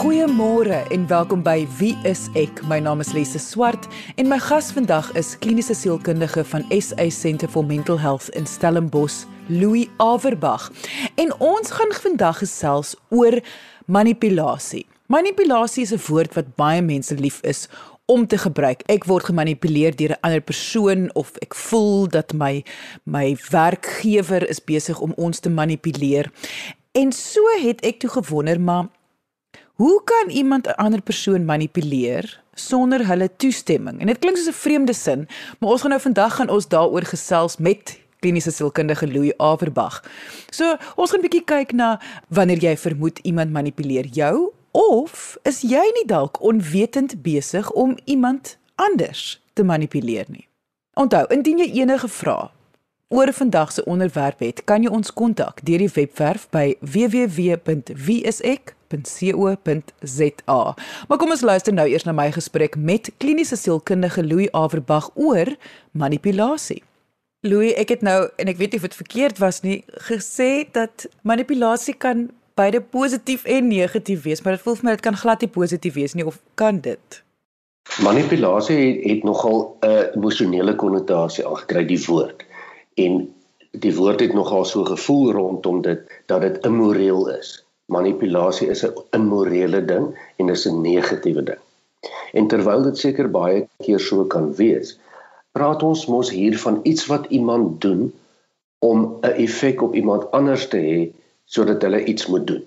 Goeiemôre en welkom by Wie is ek? My naam is Lise Swart en my gas vandag is kliniese sielkundige van SA Centre for Mental Health in Stellenbosch, Louis Averbag. En ons gaan vandag gesels oor manipulasie. Manipulasie is 'n woord wat baie mense lief is om te gebruik. Ek word gemanipuleer deur 'n ander persoon of ek voel dat my my werkgewer is besig om ons te manipuleer. En so het ek toe gewonder maar Hoe kan iemand 'n ander persoon manipuleer sonder hulle toestemming? En dit klink soos 'n vreemde sin, maar ons gaan nou vandag gaan ons daaroor gesels met kliniese sielkundige Louis Averbag. So, ons gaan 'n bietjie kyk na wanneer jy vermoed iemand manipuleer jou of is jy nie dalk onwetend besig om iemand anders te manipuleer nie? Onthou, indien jy enige vrae oor vandag se onderwerp het, kan jy ons kontak deur die webwerf by www.wieisek www.co.za. Maar kom ons luister nou eers na my gesprek met kliniese sielkundige Louis Averbag oor manipulasie. Louis, ek het nou en ek weet nie of dit verkeerd was nie, gesê dat manipulasie kan beide positief en negatief wees, maar dit voel vir my dit kan glad nie positief wees nie of kan dit? Manipulasie het, het nogal 'n emosionele konnotasie aangekry die woord. En die woord het nogal so gevoel rondom dit dat dit immoreel is manipulasie is 'n immorele ding en is 'n negatiewe ding. En terwyl dit seker baie keer so kan wees, praat ons mos hier van iets wat iemand doen om 'n effek op iemand anders te hê sodat hulle iets moet doen.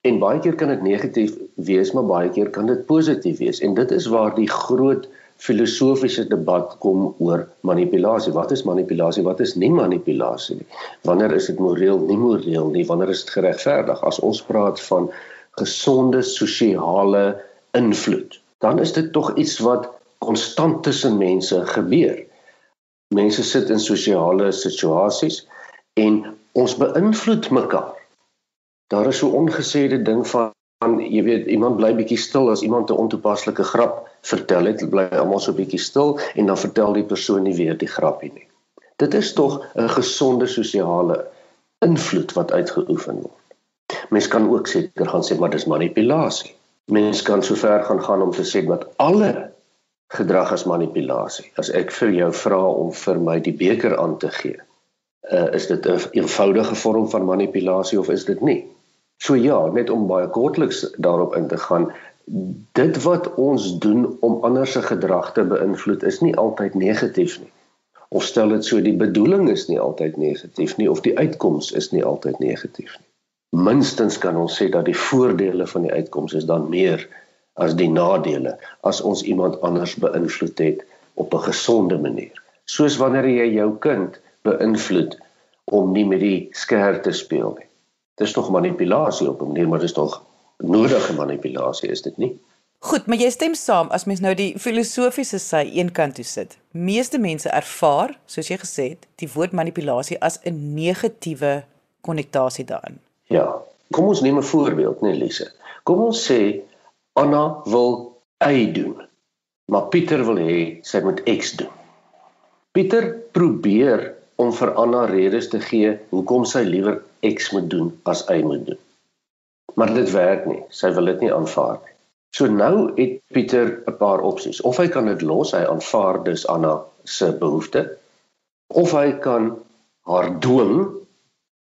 En baie keer kan dit negatief wees, maar baie keer kan dit positief wees. En dit is waar die groot filosofiese debat kom oor manipulasie. Wat is manipulasie? Wat is nie manipulasie nie? Wanneer is dit moreel, nie moreel nie? Wanneer is dit geregverdig? As ons praat van gesonde sosiale invloed, dan is dit tog iets wat konstant tussen mense gebeur. Mense sit in sosiale situasies en ons beïnvloed mekaar. Daar is so ongesêde ding van van jy weet iemand bly bietjie stil as iemand 'n ontoepaslike grap vertel het, bly almal so bietjie stil en dan vertel die persoon nie weer die grapie nie. Dit is tog 'n gesonde sosiale invloed wat uitgeoefen word. Mens kan ook seker gaan sê maar dis manipulasie. Mens kan sover gaan gaan om te sê dat alle gedrag is manipulasie. As ek vir jou vra om vir my die beker aan te gee, uh, is dit 'n eenvoudige vorm van manipulasie of is dit nie? So ja, net om baie kortliks daarop in te gaan, dit wat ons doen om ander se gedrag te beïnvloed is nie altyd negatief nie. Of stel dit so die bedoeling is nie altyd negatief nie of die uitkoms is nie altyd negatief nie. Minstens kan ons sê dat die voordele van die uitkoms is dan meer as die nadele as ons iemand anders beïnvloed het op 'n gesonde manier. Soos wanneer jy jou kind beïnvloed om nie met die skerp te speel nie. Dis tog manipulasie op 'n manier, maar dis tog nodige manipulasie is dit nie? Goed, maar jy stem saam as mens nou die filosofiese sy eenkant toe sit. Meeste mense ervaar, soos jy gesê het, die woord manipulasie as 'n negatiewe konnotasie daarin. Ja. Kom ons neem 'n voorbeeld, nee Lise. Kom ons sê Anna wil Y doen, maar Pieter wil hê sy moet X doen. Pieter probeer om vir Anna redes te gee hoekom sy liewer X moet doen as Y moet doen. Maar dit werk nie. Sy wil dit nie aanvaar nie. So nou het Pieter 'n paar opsies. Of hy kan dit los, hy aanvaar dus Anna se behoefte, of hy kan haar dwing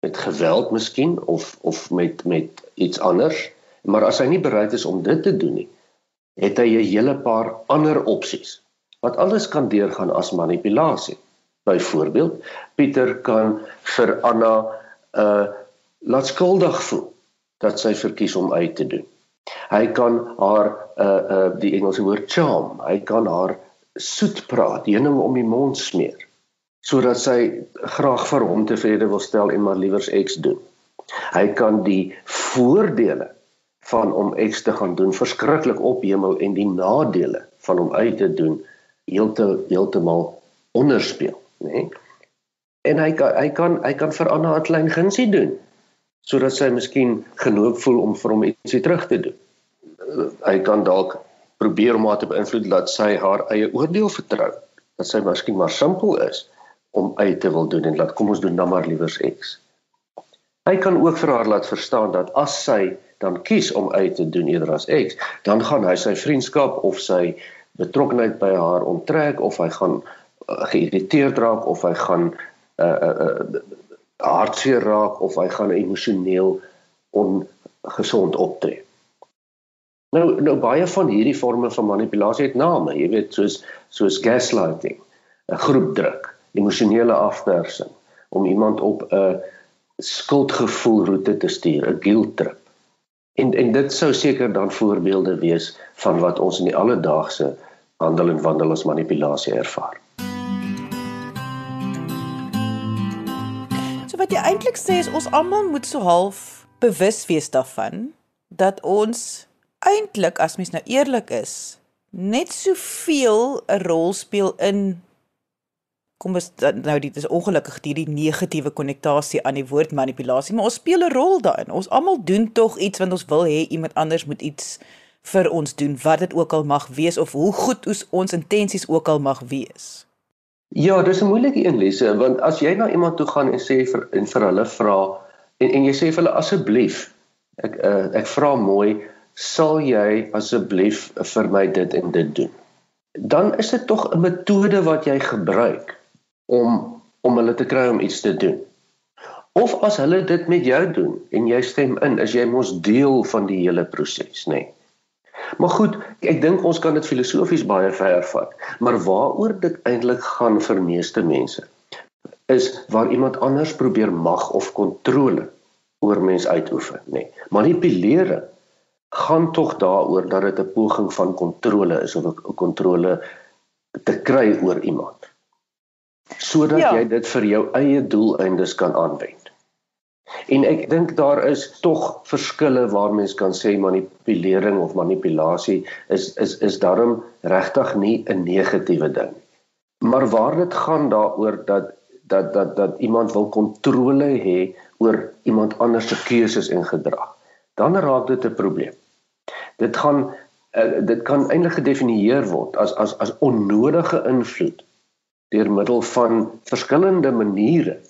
met geweld miskien of of met met iets anders. Maar as hy nie bereid is om dit te doen nie, het hy 'n hele paar ander opsies wat alles kan deurgaan as manipulasie. Byvoorbeeld, Pieter kan vir Anna uh laat skuldig voel dat sy verkies om uit te doen. Hy kan haar uh uh die Engelse woord charm, hy kan haar soet praat, heuning om die mond smeer sodat sy graag vir hom tevrede wil stel en maar liewers X doen. Hy kan die voordele van om X te gaan doen verskriklik ophemel en die nadele van om uit te doen heeltemal heeltemal onderspeel nê? Nee? En hy kan hy kan hy kan vir Anna 'n klein gunsie doen sodat sy miskien genoop voel om vir hom ietsie terug te doen. Hy kan dalk probeer om haar te beïnvloed dat sy haar eie oordeel vertrou, dat sy miskien maar simpel is om uit te wil doen en laat kom ons doen dan maar liewers X. Hy kan ook vir haar laat verstaan dat as sy dan kies om uit te doen eerder as X, dan gaan hy sy vriendskap of sy betrokkenheid by haar onttrek of hy gaan geïrriteerd raak of hy gaan uh uh, uh hartseer raak of hy gaan emosioneel ongesond optree. Nou nou baie van hierdie forme van manipulasie het name, jy weet, soos soos gaslighting, 'n groepdruk, emosionele afpersing om iemand op 'n skuldgevoel roete te stuur, 'n guilt trip. En en dit sou seker dan voorbeelde wees van wat ons in die alledaagse handel en wandel as manipulasie ervaar. Wat jy eintlik sê is ons almal moet so half bewus wees daarvan dat ons eintlik as mens nou eerlik is net soveel 'n rol speel in kom ons nou dit is ongelukkig hierdie negatiewe konnotasie aan die woord manipulasie maar ons speel 'n rol daarin. Ons almal doen tog iets want ons wil hê iemand anders moet iets vir ons doen wat dit ook al mag wees of hoe goed ons ons intensies ook al mag wees Ja, dis 'n moeilike een lesse want as jy na iemand toe gaan en sê vir en vir hulle vra en en jy sê vir hulle asseblief ek uh, ek vra mooi sal jy asseblief vir my dit en dit doen. Dan is dit tog 'n metode wat jy gebruik om om hulle te kry om iets te doen. Of as hulle dit met jou doen en jy stem in, is jy mos deel van die hele proses, nê? Nee. Maar goed, ek dink ons kan dit filosofies baie ver vat. Maar waaroor dit eintlik gaan vir meeste mense is waar iemand anders probeer mag of kontrole oor mens uitoefen, nê. Nee. Manipulering gaan tog daaroor dat dit 'n poging van kontrole is of 'n kontrole te kry oor iemand. Sodat ja. jy dit vir jou eie doeleindes kan aanwend. En ek dink daar is tog verskille waar mens kan sê manipulering of manipulasie is is is daarom regtig nie 'n negatiewe ding. Maar waar dit gaan daaroor dat dat dat dat iemand wil kontrole hê oor iemand anders se keuses en gedrag, dan raak dit 'n probleem. Dit gaan uh, dit kan eintlik gedefinieer word as as as onnodige invloed deur middel van verskillende maniere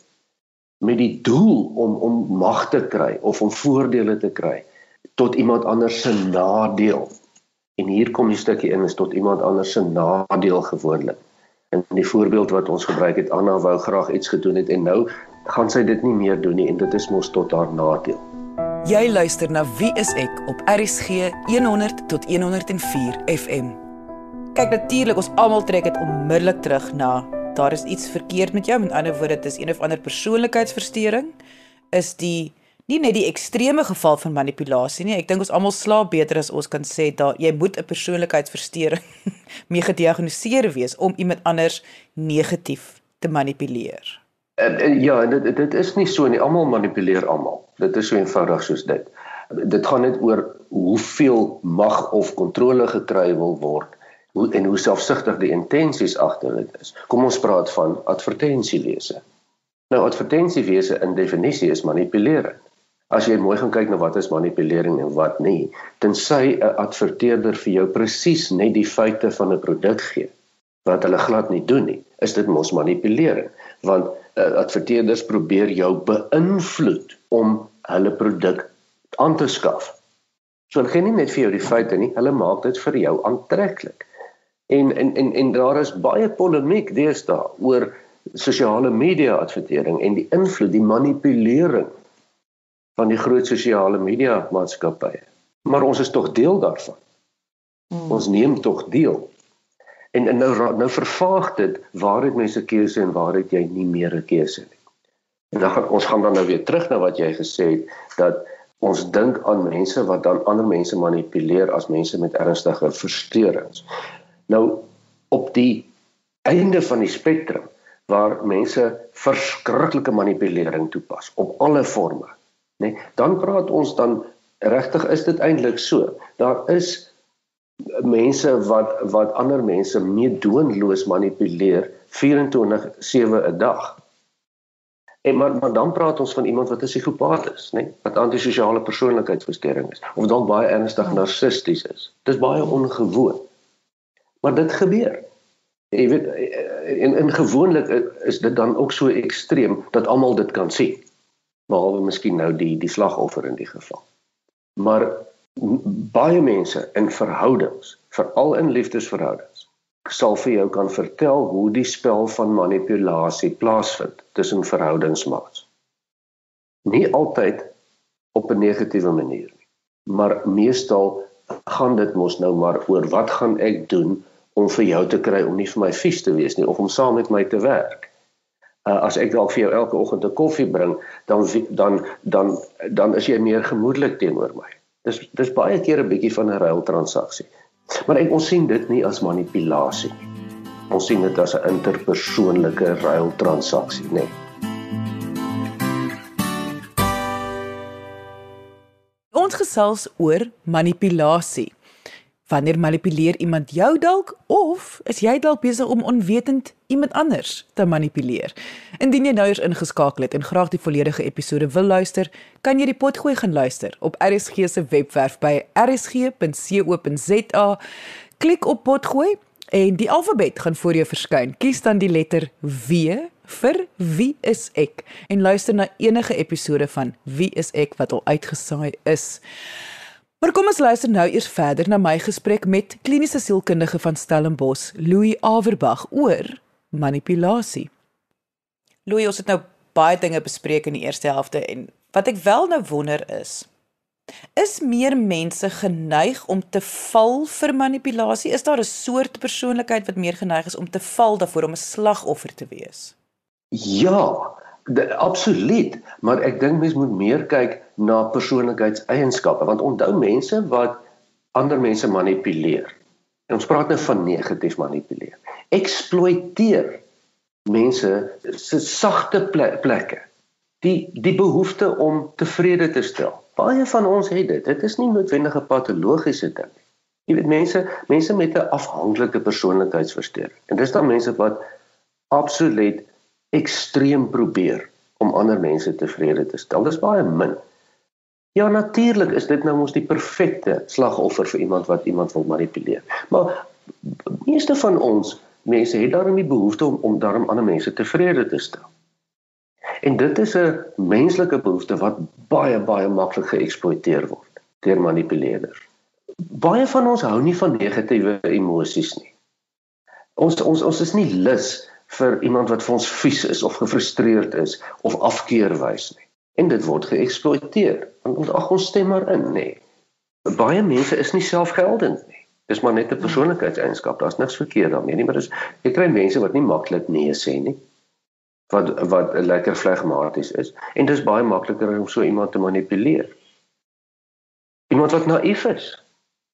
met die doel om om mag te kry of om voordele te kry tot iemand anders se nadeel. En hier kom die stukkie in is tot iemand anders se nadeel gewoonlik. In die voorbeeld wat ons gebruik het, Anna wou graag iets gedoen het en nou gaan sy dit nie meer doen nie en dit is mos tot haar nadeel. Jy luister na Wie is ek op RSG 100 tot 104 FM. Kyk natuurlik ons almal trek dit onmiddellik terug na daar is iets verkeerd met jou, met ander woorde, dit is een of ander persoonlikheidsversteuring, is die nie net die ekstreme geval van manipulasie nie. Ek dink ons almal slaap beter as ons kan sê dat jy moet 'n persoonlikheidsversteuring mee gediagnoseer wees om iemand anders negatief te manipuleer. En, en ja, dit dit is nie so nie. Almal manipuleer almal. Dit is so eenvoudig soos dit. Dit gaan net oor hoeveel mag of kontrole gekry wil word hoe en hoe selfsugtig die intensies agter dit is. Kom ons praat van advertensiewese. Nou advertensiewese in definisie is manipulering. As jy mooi gaan kyk na wat is manipulering en wat nie, tensy 'n adverteerder vir jou presies net die feite van 'n produk gee wat hulle glad nie doen nie, is dit mos manipulering, want uh, adverteerders probeer jou beïnvloed om hulle produk aan te skaf. So hulle gee nie net vir jou die feite nie, hulle maak dit vir jou aantreklik. En en en en daar is baie polemiek deesdae oor sosiale media advertering en die invloed, die manipulering van die groot sosiale media maatskappye. Maar ons is tog deel daarvan. Hmm. Ons neem tog deel. En, en nou nou vervaag dit waar het mense keuse en waar het jy nie meer 'n keuse nie. En dan gaan ons gaan dan nou weer terug na wat jy gesê het dat ons dink aan mense wat dan ander mense manipuleer as mense met ernstige versteurings. Nou op die einde van die spektrum waar mense verskriklike manipulering toepas op alle forme, nê? Nee, dan praat ons dan regtig is dit eintlik so. Daar is mense wat wat ander mense meedoenloos manipuleer 24/7 'n dag. En maar maar dan praat ons van iemand wat 'n psigopaat is, nê? Nee, wat antisosiale persoonlikheidsversteuring is of dalk baie ernstig narcissisties is. Dis baie ongewoon. Maar dit gebeur. Jy weet en in gewoonlik is dit dan ook so ekstreem dat almal dit kan sien. behalwe miskien nou die die slagoffer in die geval. Maar baie mense in verhoudings, veral in liefdesverhoudings, sal vir jou kan vertel hoe die spel van manipulasie plaasvind tussen verhoudingsmaats. Nie altyd op 'n negatiewe manier nie, maar meestal gaan dit mos nou maar oor wat gaan ek doen om vir jou te kry om nie vir my vies te wees nie of om saam met my te werk uh, as ek dalk vir jou elke oggend 'n koffie bring, dan dan dan dan is jy meer gemoedelik teenoor my. Dis dis baie keer 'n bietjie van 'n ruil transaksie. Maar ek ons sien dit nie as manipulasie nie. Ons sien dit as 'n interpersoonlike ruil transaksie, nê. Nee. Ons gesels oor manipulasie. Wanneer manipuleer iemand jou dalk of is jy dalk besig om onwetend iemand anders te manipuleer? Indien jy nou eens ingeskakel het en graag die volledige episode wil luister, kan jy die potgooi gaan luister op RSG se webwerf by rsg.co.za. Klik op potgooi en die alfabet gaan voor jou verskyn. Kies dan die letter W vir Wie is ek en luister na enige episode van Wie is ek wat al uitgesaai is. Maar kom ons luister nou eers verder na my gesprek met kliniese sielkundige van Stellenbosch, Louis Averbag oor manipulasie. Louis, ons het nou baie dinge bespreek in die eerste helfte en wat ek wel nou wonder is, is meer mense geneig om te val vir manipulasie? Is daar 'n soort persoonlikheid wat meer geneig is om te val daarvoor om 'n slagoffer te wees? Ja, absoluut, maar ek dink mens moet meer kyk na persoonlikheidseienskappe want onthou mense wat ander mense manipuleer. En ons praat nou van negatief manipuleer. Eksploiteer mense se sagte plekke. Die die behoefte om tevrede te stel. Baie van ons het dit. Dit is nie noodwendig 'n patologiese ding nie. Jy weet mense, mense met 'n afhanklike persoonlikheidsversteuring. En dis dan mense wat absoluut ekstreem probeer om ander mense tevrede te stel. Dis baie min. Ja, natuurlik is dit nou mos die perfekte slagoffer vir iemand wat iemand wil manipuleer. Maar meeste van ons mense het daarom die behoefte om om daarom ander mense tevrede te stel. En dit is 'n menslike behoefte wat baie baie maklik geëksploiteer word deur manipuleerders. Baie van ons hou nie van negatiewe emosies nie. Ons ons ons is nie lus vir iemand wat vir ons vies is of gefrustreerd is of afkeer wys nie. En dit word geëksploiteer. Want ag ons stem maar in, nê. Baie mense is nie selfgeldend nie. Dis maar net 'n persoonlikheidseienskap. Daar's niks verkeerd daarmee nie, maar dis jy kry mense wat nie maklik nee sê nie. Wat wat lekker flegmaties is en dis baie makliker om so iemand te manipuleer. Iemand wat naïef is.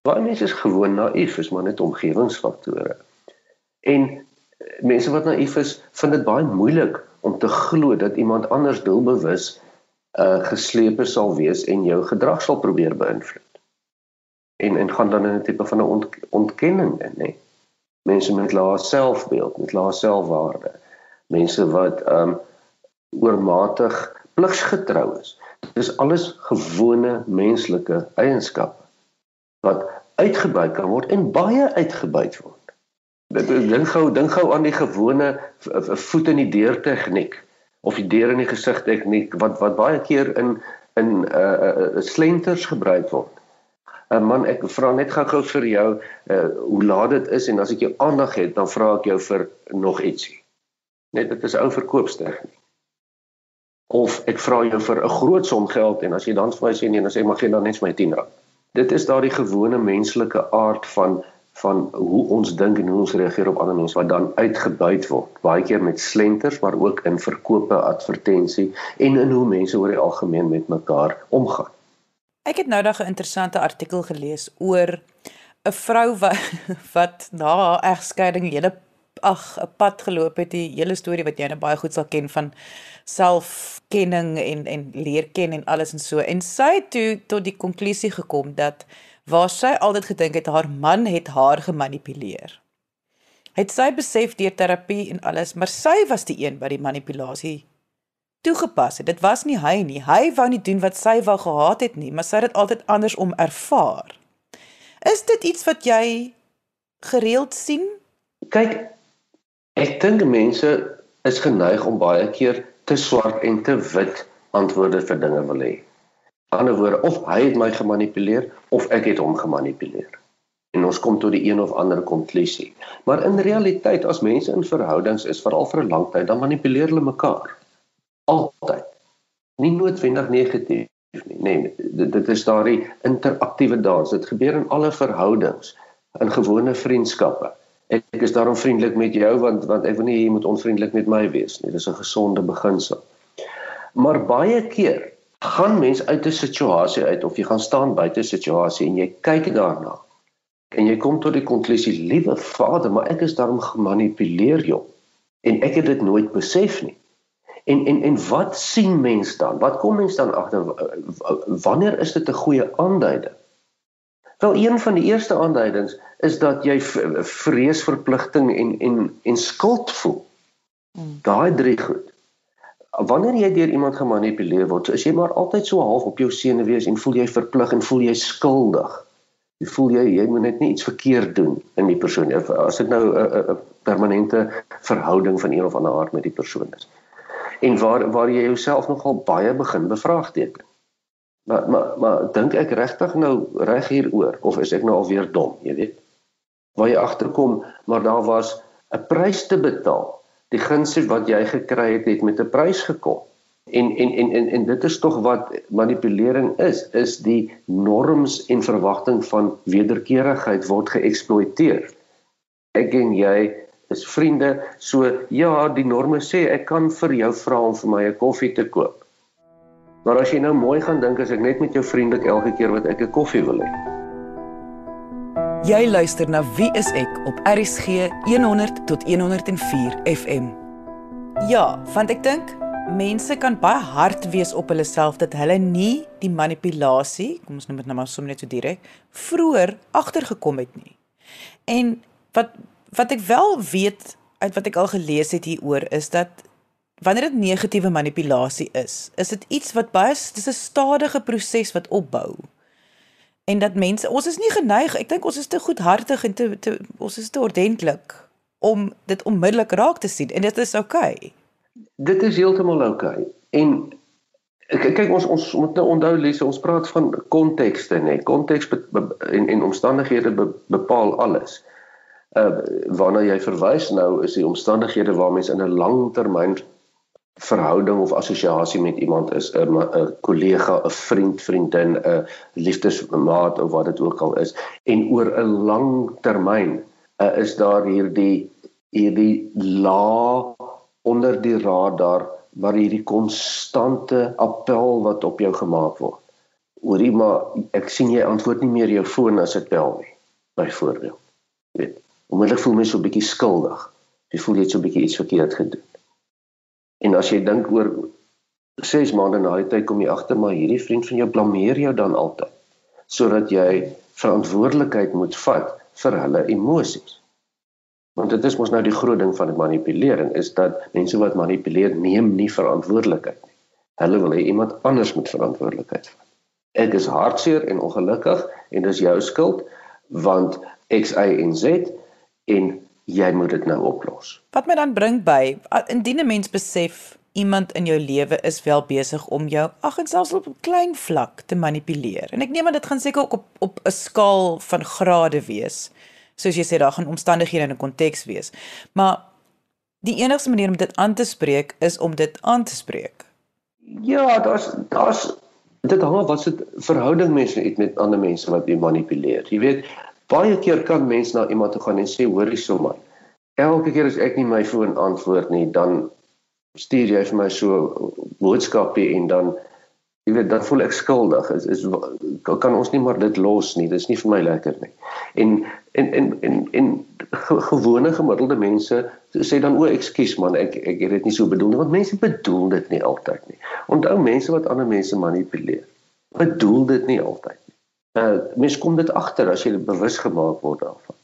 Baie mense is gewoon naïef, is maar net omgewingsfaktore. En mense wat naïef is, vind dit baie moeilik om te glo dat iemand anders doelbewus uh geslepe sal wees en jou gedrag sal probeer beïnvloed. En en gaan dan in 'n tipe van 'n ont, ontkenning in, nê. Mense met lae selfbeeld, met lae selfwaarde. Mense wat um oormatig pligsgetrou is. Dis alles gewone menslike eienskappe wat uitgebuit kan word en baie uitgebuit word. Dink gou, dink gou aan die gewone voet in die deur tegniek of die deur in die gesig tegniek wat wat baie keer in in uh, uh slenters gebruik word. uh, Man, ek vra net gou-gou vir jou uh hoe laat dit is en as ek jou aandag het, dan vra ek jou vir nog ietsie. Net dit is ou verkoopstegniek. Of ek vra jou vir 'n groot som geld en as jy dan vir my sê nee, dan sê ek maar gee dan net vir my 10 rand. Dit is daardie gewone menslike aard van van hoe ons dink en hoe ons reageer op ander mense wat dan uitgebuit word. Baie keer met slenters maar ook in verkope advertensie en in hoe mense oor die algemeen met mekaar omgaan. Ek het nou daag 'n interessante artikel gelees oor 'n vrou wat wat na haar egskeiding hele ag 'n pad geloop het. Die hele storie wat jy nou baie goed sal ken van selfkenning en en leer ken en alles en so. En sy het toe tot die konklusie gekom dat waar sy altyd gedink het haar man het haar gemanipuleer. Het sy besef deur terapie en alles, maar sy was die een wat die manipulasie toegepas het. Dit was nie hy nie. Hy wou nie doen wat sy wou gehad het nie, maar sy het dit altyd andersom ervaar. Is dit iets wat jy gereeld sien? Kyk, ek dink mense is geneig om baie keer te swart en te wit antwoorde vir dinge wil hê. Ander woorde, of hy het my gemanipuleer of ek het hom gemanipuleer. En ons kom tot die een of ander konklusie. Maar in realiteit as mense in verhoudings is veral vir 'n lang tyd, dan manipuleer hulle mekaar. Altyd. Nie noodwendig negatief nie. Nee, dit, dit is daardie interaktiewe dans. Dit gebeur in alle verhoudings, in gewone vriendskappe. Ek, ek is daarom vriendelik met jou want want ek wil nie jy moet onvriendelik met my wees nie. Dis 'n gesonde beginsel. Maar baie keer gaan mens uit 'n situasie uit of jy gaan staan buite 'n situasie en jy kyk daarna en jy kom tot die konklusie liewe Vader, maar ek is daarom gemanipuleer joh en ek het dit nooit besef nie. En en en wat sien mens dan? Wat kom mens dan agter wanneer is dit 'n goeie aanduiding? Wel een van die eerste aanduidings is dat jy vrees, verpligting en en en skuld voel. Hmm. Daai drie goed. Wanneer jy deur iemand gemanipuleer word, is jy maar altyd so half op jou senuwees en voel jy verplig en voel jy skuldig. Jy voel jy jy moet net nie iets verkeerd doen in die persoon nie. As dit nou 'n permanente verhouding van een of ander aard met die persoon is. En waar waar jy jouself nogal baie begin bevraagteken. Maar maar maar dink ek regtig nou reg hieroor of is ek nou alweer dom, jy weet? Waar jy agterkom, maar daar was 'n prys te betaal. Die gunste wat jy gekry het, het met 'n prys gekom. En en en en en dit is tog wat manipulering is, is die norms en verwagting van wederkerigheid word geëksploiteer. Ek en jy is vriende, so ja, die norme sê ek kan vir jou vra om vir my 'n koffie te koop. Maar as jy nou mooi gaan dink, as ek net met jou vriendelik elke keer wat ek 'n koffie wil hê. Jy luister na Wie is ek op RCG 100 tot 104 FM. Ja, want ek dink mense kan baie hard wees op hulle self dat hulle nie die manipulasie, kom ons noem dit nou maar sommer net so direk, vroeër agtergekom het nie. En wat wat ek wel weet uit wat ek al gelees het hieroor is dat wanneer dit negatiewe manipulasie is, is dit iets wat baie dis 'n stadige proses wat opbou. En dat mense, ons is nie geneig, ek dink ons is te goedhartig en te, te ons is te ordentlik om dit onmiddellik raak te sien en dit is oukei. Okay. Dit is heeltemal oukei. Okay. En kyk ons ons moet nou onthou Lise, ons praat van kontekste nê. Konteks en en omstandighede be, bepaal alles. Uh waarna jy verwys nou is die omstandighede waar mens in 'n langtermyn verhouding of assosiasie met iemand is 'n 'n kollega, 'n vriend, vriendin, 'n liefdesmaat of wat dit ook al is en oor 'n lang termyn uh, is daar hierdie hierdie la onder die radar maar hierdie konstante appel wat op jou gemaak word. Hoorie maar ek sien jy antwoord nie meer jou foon as ek bel nie. Byvoorbeeld. Weet, onmiddellik voel my so 'n bietjie skuldig. Jy voel jy het so 'n bietjie iets verkeerd gedoen. En as jy dink oor 6 maande na die tyd kom jy agter maar hierdie vriend van jou blameer jou dan altyd sodat jy verantwoordelikheid moet vat vir hulle emosies. Want dit is mos nou die groot ding van manipulering is dat mense wat manipuleer neem nie verantwoordelikheid nie. Hulle wil hê iemand anders moet verantwoordelikheid vat. Ek is hartseer en ongelukkig en dis jou skuld want X Y en Z en jy moet dit nou oplos. Wat my dan bring by indien 'n mens besef iemand in jou lewe is wel besig om jou ag en selfs op 'n klein vlak te manipuleer. En ek neem aan dit gaan seker ook op op 'n skaal van grade wees. Soos jy sê daar gaan omstandighede in 'n konteks wees. Maar die enigste manier om dit aan te spreek is om dit aan te spreek. Ja, daar's daar's dit hang af wat se verhouding mense het met ander mense wat jy manipuleer. Jy weet, Baie keer kan mense na iemand toe gaan en sê hoorie so man. Elke keer as ek nie my foon antwoord nie, dan stuur jy vir my so boodskappe en dan jy weet dan voel ek skuldig. Is is kan ons nie maar dit los nie. Dis nie vir my lekker nie. En en en en en gewone gemiddelde mense sê dan o, ekskuus man, ek ek het dit nie so bedoel nie want mense bedoel dit nie altyd nie. Onthou mense wat ander mense manipuleer. Bedoel dit nie altyd uh, mens kom dit agter as jy bewus gemaak word daarvan.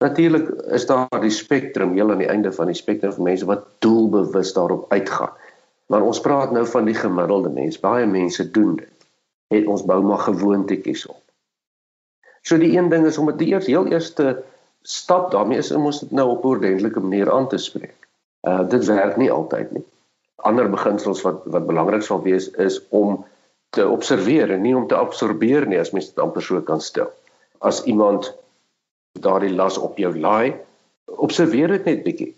Natuurlik is daar die spektrum heel aan die einde van die spektrum van mense wat doelbewus daarop uitgaan. Maar ons praat nou van die gemiddelde mens. Baie mense doen dit. Het ons bou maar gewoontetjies op. So die een ding is om dit eers heel eerste stap daarmee is om ons dit nou op 'n ordentlike manier aan te spreek. Uh dit werk nie altyd nie. Ander beginsels wat wat belangrik sal wees is om te observeer en nie om te absorbeer nie as mens dit amper so kan stel. As iemand daardie las op jou laai, observeer dit net bietjie.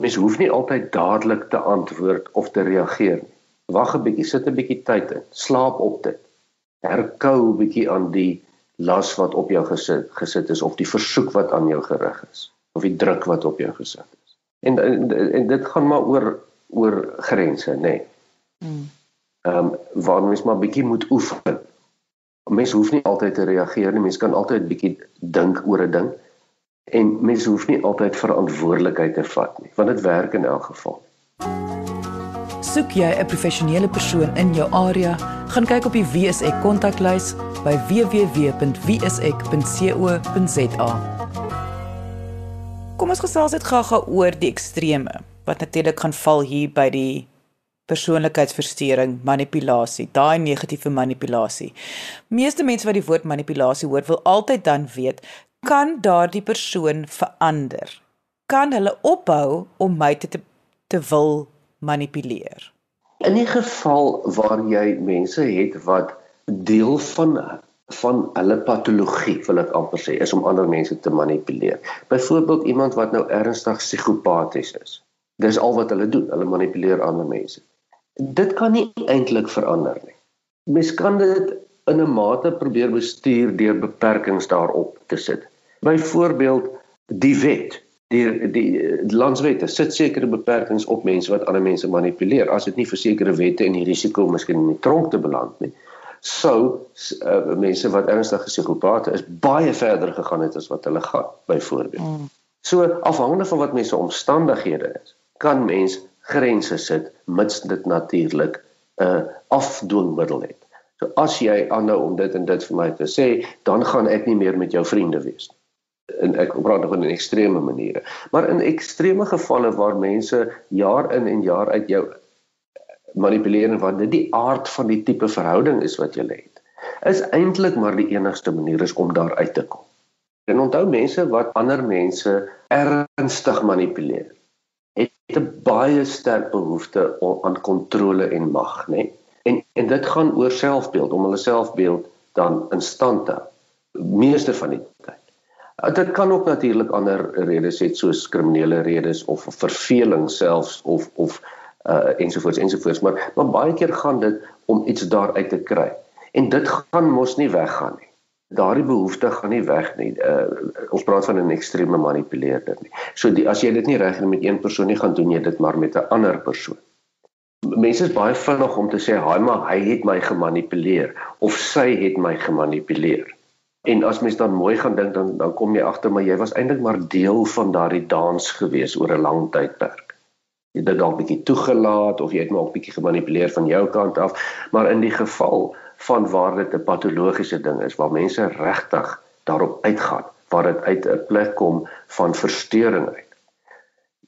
Mens hoef nie altyd dadelik te antwoord of te reageer nie. Wag 'n bietjie, sit 'n bietjie tyd in, slaap op dit. Herkou 'n bietjie aan die las wat op jou gesit gesit is of die versoek wat aan jou gerig is of die druk wat op jou gesit is. En en, en dit gaan maar oor oor grense, nê. Nee. Hmm. Ehm um, waar mens maar bietjie moet oefen. Mens hoef nie altyd te reageer nie, mens kan altyd bietjie dink oor 'n ding en mens hoef nie altyd verantwoordelikheid te vat nie, want dit werk in elk geval. Soek jy 'n professionele persoon in jou area, gaan kyk op die WSE kontaklys by www.wsek.co.za. Kom ons gesels dit gou-gou oor die extreme wat natuurlik gaan val hier by die persoonlikheidsversteuring, manipulasie, daai negatiewe manipulasie. Meeste mense wat die woord manipulasie hoor, wil altyd dan weet, kan daardie persoon verander? Kan hulle ophou om my te te wil manipuleer? In die geval waar jy mense het wat deel van van hulle patologie wil ek amper sê is om ander mense te manipuleer. Byvoorbeeld iemand wat nou ernstig psigopaties is. Dis al wat hulle doen, hulle manipuleer ander mense. Dit kan nie eintlik verander nie. Mens kan dit in 'n mate probeer bestuur deur beperkings daarop te sit. Byvoorbeeld die wet, die die, landswette sit sekere beperkings op mense wat ander mense manipuleer. As dit nie vir sekere wette en die risiko miskien in die tronk te beland nie, sou uh, mense wat ernstige psigopate is baie verder gegaan het as wat hulle gaan byvoorbeeld. Mm. So afhangende van wat mense omstandighede is, kan mens grense sit mits dit natuurlik 'n uh, afdwingmiddel het. So as jy aanhou om dit en dit vir my te sê, dan gaan ek nie meer met jou vriende wees nie. En ek praat nog in ekstreme maniere. Maar in ekstreme gevalle waar mense jaar in en jaar uit jou manipuleer want dit die aard van die tipe verhouding is wat jy het is eintlik maar die enigste manier is om daar uit te kom. En onthou mense wat ander mense ernstig manipuleer 'n baie sterk behoefte aan kontrole en mag, nê? En en dit gaan oor selfbeeld, om hulle selfbeeld dan in stand te hou meeste van die tyd. Dit kan ook natuurlik ander redes hê soos kriminele redes of verveling selfs of of uh ensovoorts ensovoorts maar maar baie keer gaan dit om iets daaruit te kry en dit gaan mos nie weggaan nie daardie behoefte gaan nie weg nie. Uh ons praat van 'n ekstreme manipuleerder nie. So die, as jy dit nie reg met een persoon nie gaan doen jy dit maar met 'n ander persoon. Mense is baie vinnig om te sê haai maar hy het my gemanipuleer of sy het my gemanipuleer. En as mens dan mooi gaan dink dan dan kom jy agter maar jy was eintlik maar deel van daardie dans gewees oor 'n lang tydperk. Jy het dit dalk bietjie toegelaat of jy het maar 'n bietjie gemanipuleer van jou kant af maar in die geval van waar dit 'n patologiese ding is waar mense regtig daarop uitgaan waar dit uit 'n plek kom van verstoring uit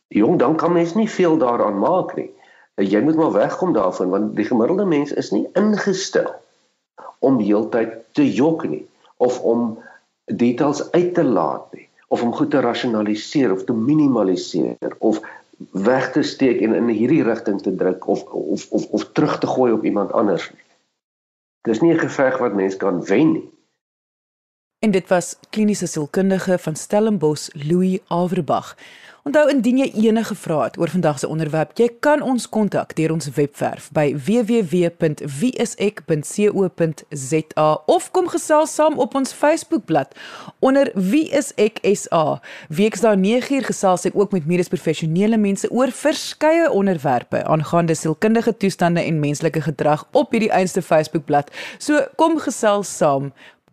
jong dan kan mens nie veel daaraan maak nie jy moet maar wegkom daarvan want die gemiddelde mens is nie ingestel om heeltyd te jok nie of om details uit te laat nie of om goed te rasionaliseer of te minimaliseer of weg te steek en in hierdie rigting te druk of of of of terug te gooi op iemand anders. Dis nie 'n geveg wat mens kan wen nie. En dit was kliniese sielkundige van Stellenbosch Louis Averbag. Onthou indien jy enige vrae het oor vandag se onderwerp, jy kan ons kontak deur ons webwerf by www.wieisek.co.za of kom gesels saam op ons Facebookblad onder wieiseksa. Weeks daar 9uur gesels ek ook met medies professionele mense oor verskeie onderwerpe aangaande sielkundige toestande en menslike gedrag op hierdie einste Facebookblad. So kom gesels saam.